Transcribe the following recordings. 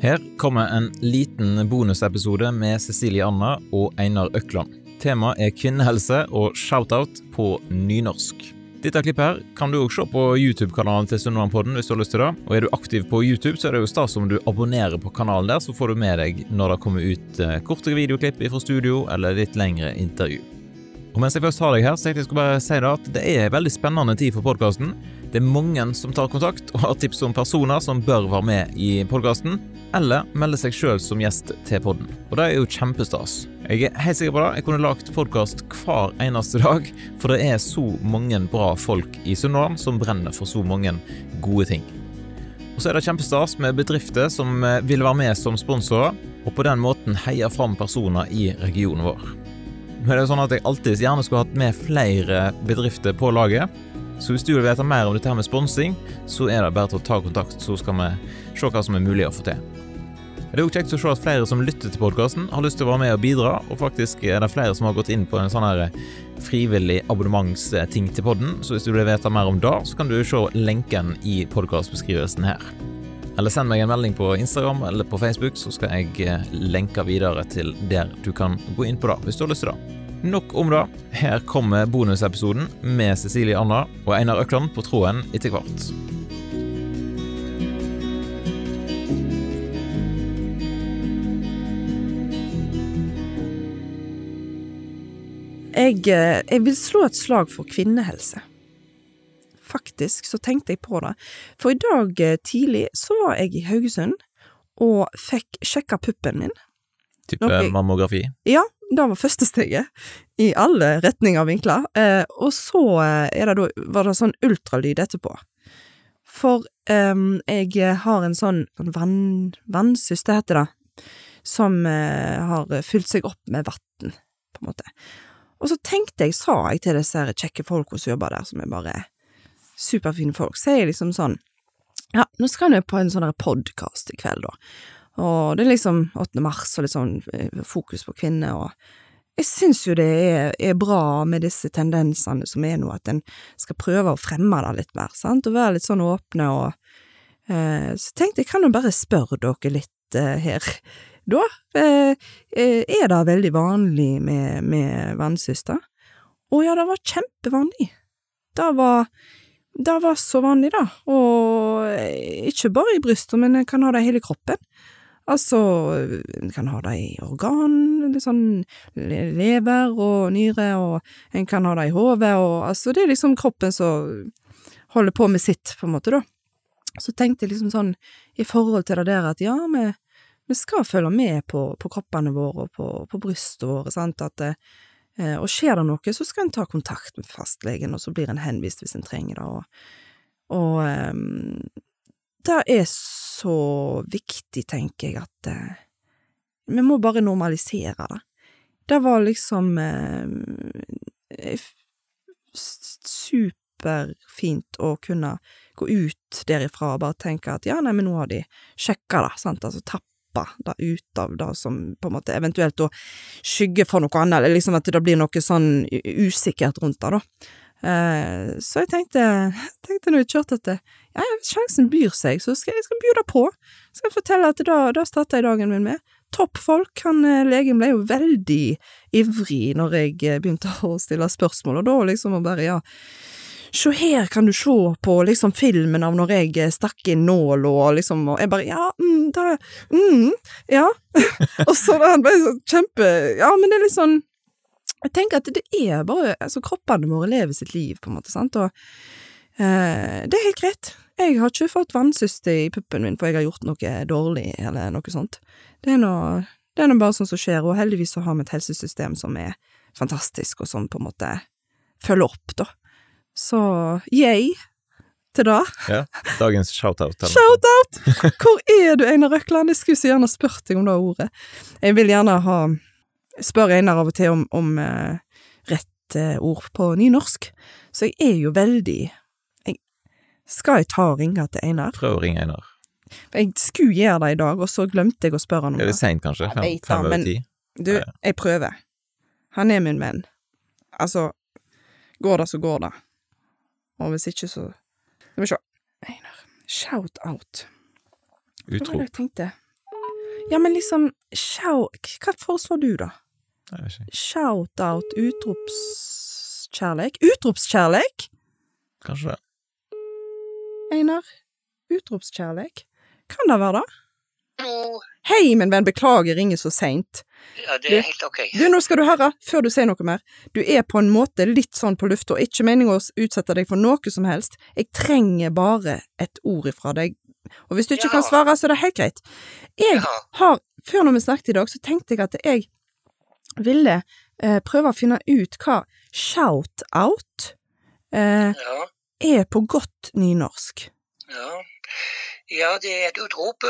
Her kommer en liten bonusepisode med Cecilie Anna og Einar Økland. Temaet er kvinnehelse og shout-out på nynorsk. Dette klippet her kan du også se på YouTube-kanalen til Sunnmørpodden hvis du har lyst til det. Og er du aktiv på YouTube, så er det jo stas om du abonnerer på kanalen der, så får du med deg når det kommer ut eh, kortere videoklipp fra studio eller litt lengre intervju. Og mens jeg først har deg her, så tenkte jeg skulle bare si det at det er en veldig spennende tid for podkasten. Det er mange som tar kontakt og har tips om personer som bør være med i podkasten, eller melde seg sjøl som gjest til podden. Og det er jo kjempestas. Jeg er helt sikker på det. Jeg kunne lagt podkast hver eneste dag, for det er så mange bra folk i Sunnhordland som brenner for så mange gode ting. Og så er det kjempestas med bedrifter som eh, vil være med som sponsorer, og på den måten heie fram personer i regionen vår. Er det sånn at jeg alltid gjerne skulle hatt med flere bedrifter på laget, så hvis du vil vite mer om dette her med sponsing, så er det bare til å ta kontakt, så skal vi se hva som er mulig å få til. Det er jo kjekt å se at flere som lytter til podkasten, har lyst til å være med og bidra, og faktisk er det flere som har gått inn på en sånn her frivillig abonnementsting til podden, så hvis du vil vite mer om det, så kan du se lenken i podkastbeskrivelsen her. Eller send meg en melding på Instagram eller på Facebook, så skal jeg eh, lenke videre til der du kan gå inn på det, hvis du har lyst til det. Nok om det. Her kommer bonusepisoden med Cecilie Anna og Einar Økland på tråden etter hvert. Jeg, eh, jeg vil slå et slag for kvinnehelse. Faktisk så tenkte jeg på det. For i dag eh, tidlig så var jeg i Haugesund og fikk sjekka puppen min. Type Ok. mammografi. Ja, det var første steget, i alle retninger og vinkler. Eh, og så eh, det da, var det sånn ultralyd etterpå. For eh, jeg har en sånn, vann, vannsus, vannsyste, heter det, som eh, har fylt seg opp med vann, på en måte. Og så tenkte jeg, sa jeg til disse kjekke folka som jobber der, som er bare superfine folk, er jeg liksom sånn Ja, nå skal jeg på en sånn podkast i kveld, da. Og det er liksom 8. mars og litt sånn eh, fokus på kvinner, og jeg syns jo det er, er bra med disse tendensene som er nå, at en skal prøve å fremme det litt mer, sant, og være litt sånn åpne og eh, Så tenkte jeg, kan jo bare spørre dere litt eh, her, da. Eh, eh, er det veldig vanlig med, med vannsyster? Å ja, det var kjempevanlig. Det var det var så vanlig, da, og ikke bare i brystet, men en kan ha det i hele kroppen. Altså, en kan ha det i organ, sånn lever og nyre, og en kan ha det i hodet, og altså, det er liksom kroppen som holder på med sitt, på en måte, da. Så tenkte jeg liksom sånn, i forhold til det der at ja, vi, vi skal følge med på, på kroppene våre og på, på brystet våre, sant, at eh, og skjer det noe, så skal en ta kontakt med fastlegen, og så blir en henvist hvis en trenger det, og, og um, det er så viktig, tenker jeg, at uh, vi må bare normalisere det. Det var liksom uh, superfint å kunne gå ut derifra og bare tenke at ja, nei, men nå har de sjekka det, sant, altså tappa det ut av det som på en måte eventuelt da skygger for noe annet, eller liksom at det blir noe sånn usikkert rundt det, da. Eh, så jeg tenkte, tenkte når jeg kjørte at ja, ja, sjansen byr seg, så skal jeg skal bjuda på. Skal jeg fortelle at da, da starta jeg dagen min med. Toppfolk. Han eh, legen ble jo veldig ivrig når jeg eh, begynte å stille spørsmål, og da liksom å bare, ja Se her kan du se på liksom filmen av når jeg eh, stakk inn nål og liksom Og jeg bare Ja, mm, da mm, Ja. og så var han bare så kjempe Ja, men det er litt sånn Jeg tenker at det er bare Altså, kroppene våre lever sitt liv, på en måte, sant, og eh, det er helt greit. Jeg har ikke fått vannsyste i puppen min for jeg har gjort noe dårlig, eller noe sånt. Det er nå det er nå bare sånn som skjer, og heldigvis så har vi et helsesystem som er fantastisk, og som på en måte følger opp, da. Så yay til det. Ja, dagens shout-out. Shout-out! Hvor er du, Einar Røkland? Jeg skulle så gjerne spurt deg om det ordet. Jeg vil gjerne ha Spør Einar av og til om, om eh, rett eh, ord på nynorsk. Så jeg er jo veldig jeg, Skal jeg ta og ringe til Einar? Prøv å ringe Einar. Jeg skulle gjøre det i dag, og så glemte jeg å spørre han om Er det det. seint, kanskje? Jeg Fem, vet fem over men- ti? Du, jeg prøver. Han er min venn. Altså, går det, så går det. Og hvis ikke, så Skal vi se. Einar. Shout out. Hva var det Utrop. jeg tenkte? Ja, men liksom shout Hva foreslår du, da? Shout-out, utropskjærlek Utropskjærlek! Kanskje det. Einar? Utropskjærlek. Kan det være det? Hallo. Hei, min venn, beklager ringer så seint. Ja, det er helt ok. Du, nå skal du høre, før du sier noe mer. Du er på en måte litt sånn på lufta, ikke meningen å utsette deg for noe som helst. Jeg trenger bare et ord ifra deg, og hvis du ikke Ja. kan svare, så er det helt greit. Jeg Ja. har, før når vi snakket i dag, så tenkte jeg at jeg ville eh, prøve å finne ut hva shout-out eh, Ja. er på godt nynorsk. Ja. ja, det er et utrop.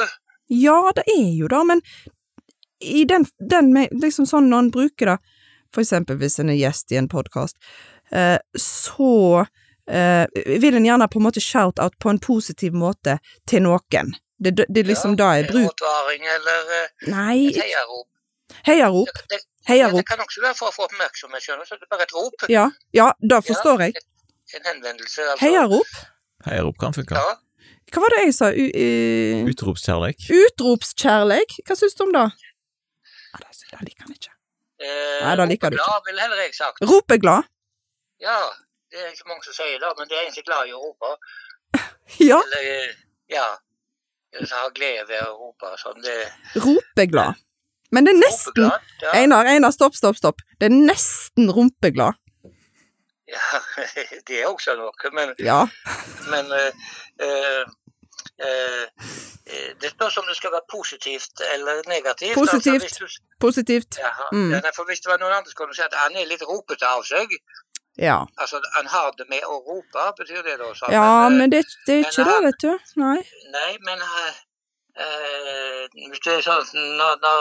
Ja, det er jo det, men i den, den med, liksom sånn når en bruker det, for eksempel hvis en er gjest i en podkast, eh, så eh, vil en gjerne på en måte shout-out på en positiv måte til noen. Det, det, det er liksom da jeg En bruker advaring eller eh, Nei, et heiarop. heiarop. Det, det, ja, Heiarop. det kan også være for å få oppmerksomhet, skjønner du. Så det er bare et rop. Ja, ja, det forstår jeg. En henvendelse, altså. Heiarop. Heiarop kan funke. Ja. Hva var det jeg sa? U uh, Utropskjærleik. utropskjærleik? Hva syns du om det? Ja, det, det liker han ikke. Eh, Nei, da liker du ikke. ropeglad, ville heller jeg sagt. Ropeglad? Ja, det er ikke mange som sier det, men det er en som er glad i å rope. Ja, Eller, eh, ja. Eller som har glede ved å rope. Sånn. Det rumpeglad. Men det er nesten ropeglad, ja. Einar, Einar, stopp, stopp, stopp. Det er nesten rumpeglad. ja. Det er også noe, men Ja. Men eh, det spørs om det skal være positivt eller negativt. Positivt. Altså, du, Positivt. Mm. ja, for hvis det var noen andre, som kunne si at han er litt ropete av seg. Ja. Altså, han har det med å rope, betyr det da? Så, Ja, men, men det, det er ikke det, vet du. Nei. Nei, men eh, eh, hvis det er sånn når, når,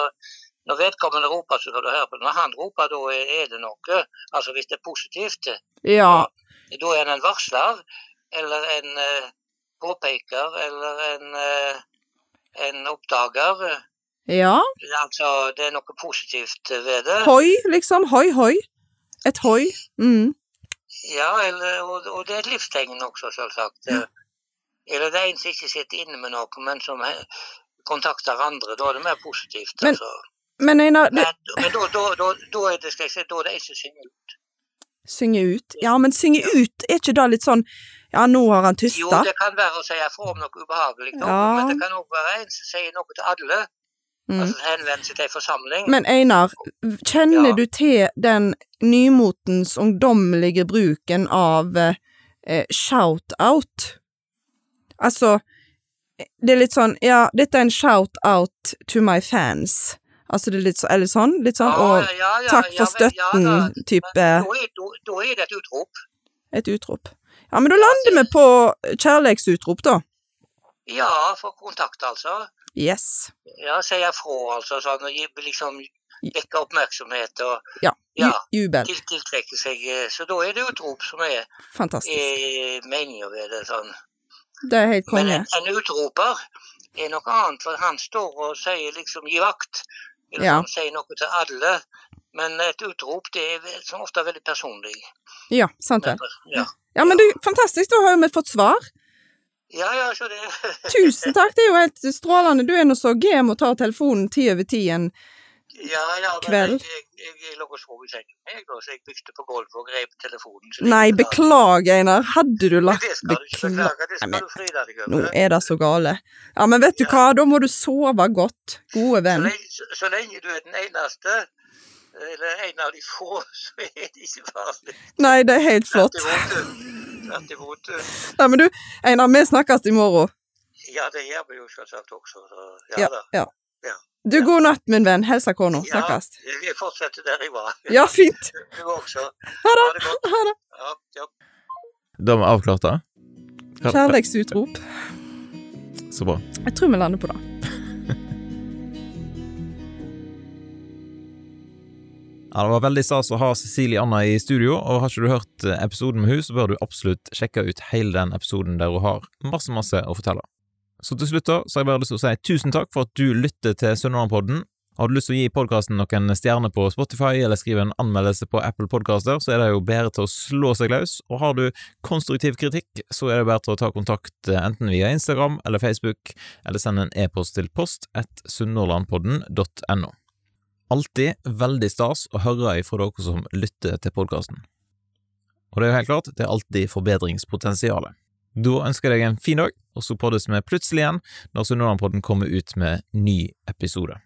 når vedkommende roper, så skal du høre på det. Når han roper, da er det noe. Altså hvis det er positivt, Ja. da er han en varsler, eller en eh, påpeker, eller en, eh, en oppdager. Ja. Altså, det er noe positivt ved det. Hoi, liksom. Hoi, hoi. Et hoi. Mm. Ja, eller, og, og det er et livstegn også, selvsagt. Eller det er en som ikke sitter inne med noe, men som kontakter andre. Da er det mer positivt. Men- altså. Men Einar, det, Men, men da, da, da, da er det skal jeg si, da er det en som synger ut. Synge ut. Ja, men synge ut, er ikke det litt sånn Ja, nå har han Jo, det kan være å si ifra om noe ubehagelig, Ja. men det kan òg være en som sier noe til alle. Mm. Altså henvender seg til en forsamling. Men Einar, kjenner Ja. du til den nymotens ungdommelige bruken av eh, shout-out? Altså, det er litt sånn Ja, dette er en shout-out to my fans. Altså, det er litt så, eller sånn? Litt sånn, og ja, ja, takk for ja, støtten, da. Da da, er det et utrop. et utrop. Ja, men da lander vi på kjærlighetsutrop, da. Ja, for kontakt, altså. Yes. Ja, sier fra, altså. Sånn, og liksom vekke oppmerksomhet og Ja. Ja. Jubel. til, tiltrekke seg eh, Så da er det utrop som er, er meninga ved det. sånn. Det er helt Men en, en utroper er noe annet, for han står og sier liksom 'gi vakt'. Eller Ja. han sier noe til alle. Men et utrop det er som ofte veldig personlig. Ja, sant vel. Ja, Ja, men du, fantastisk, da har jo vi fått svar. ja, ja så det Tusen takk, det er jo helt strålende. Du er nå så game og tar telefonen ti over ti en Ja, ja, men Kveld. Jeg, jeg, jeg lå og sov i sengen, jeg, da, så jeg bygde på gulvet og grep telefonen. så Nei, beklager, Einar. Hadde du lagt Det skal du ikke beklage, det Nei, men skal du fryde deg Nå er det så gale. Ja, men vet du Ja. hva, da må du sove godt, gode Så venn. lenge, så, så lenge du er den eneste, eller en av de få, så er det ikke farlig. Nei, det er helt flott. Tvert imot. Nei, men du, Einar, vi snakkes i morgen. Ja, det gjør vi jo selvsagt også. Så, ja, Ja, da. ja. Ja. Du, god natt, min venn. Hilsa kona. Ja, vi fortsetter der jeg var. Ja, fint. Du også. Ha det. Ha det godt. Ha det. Da er vi avklart, da. Kjærlighetsutrop. Så bra. Jeg tror vi lander på det. Ja, Det var veldig stas å ha Cecilie Anna i studio, og har ikke du hørt episoden med hun, så bør du absolutt sjekke ut hele den episoden der hun har masse, masse å fortelle. Så til slutt da, så har jeg bare lyst til å si tusen takk for at du lytter til Sunnmørepodden. Har du lyst til å gi podkasten noen stjerner på Spotify, eller skrive en anmeldelse på Apple Podcaster, så er det jo bedre til å slå seg løs, og har du konstruktiv kritikk, så er det bedre til å ta kontakt eh, enten via Instagram eller Facebook, eller sende en e-post til post at sunnhordlandpodden.no. Alltid veldig stas å høre ifra dere som lytter til podkasten. Og det er jo helt klart, det er alltid forbedringspotensialet. Da ønsker jeg deg en fin dag, og så poddes vi plutselig igjen når Sunnhordlandpodden kommer ut med ny episode.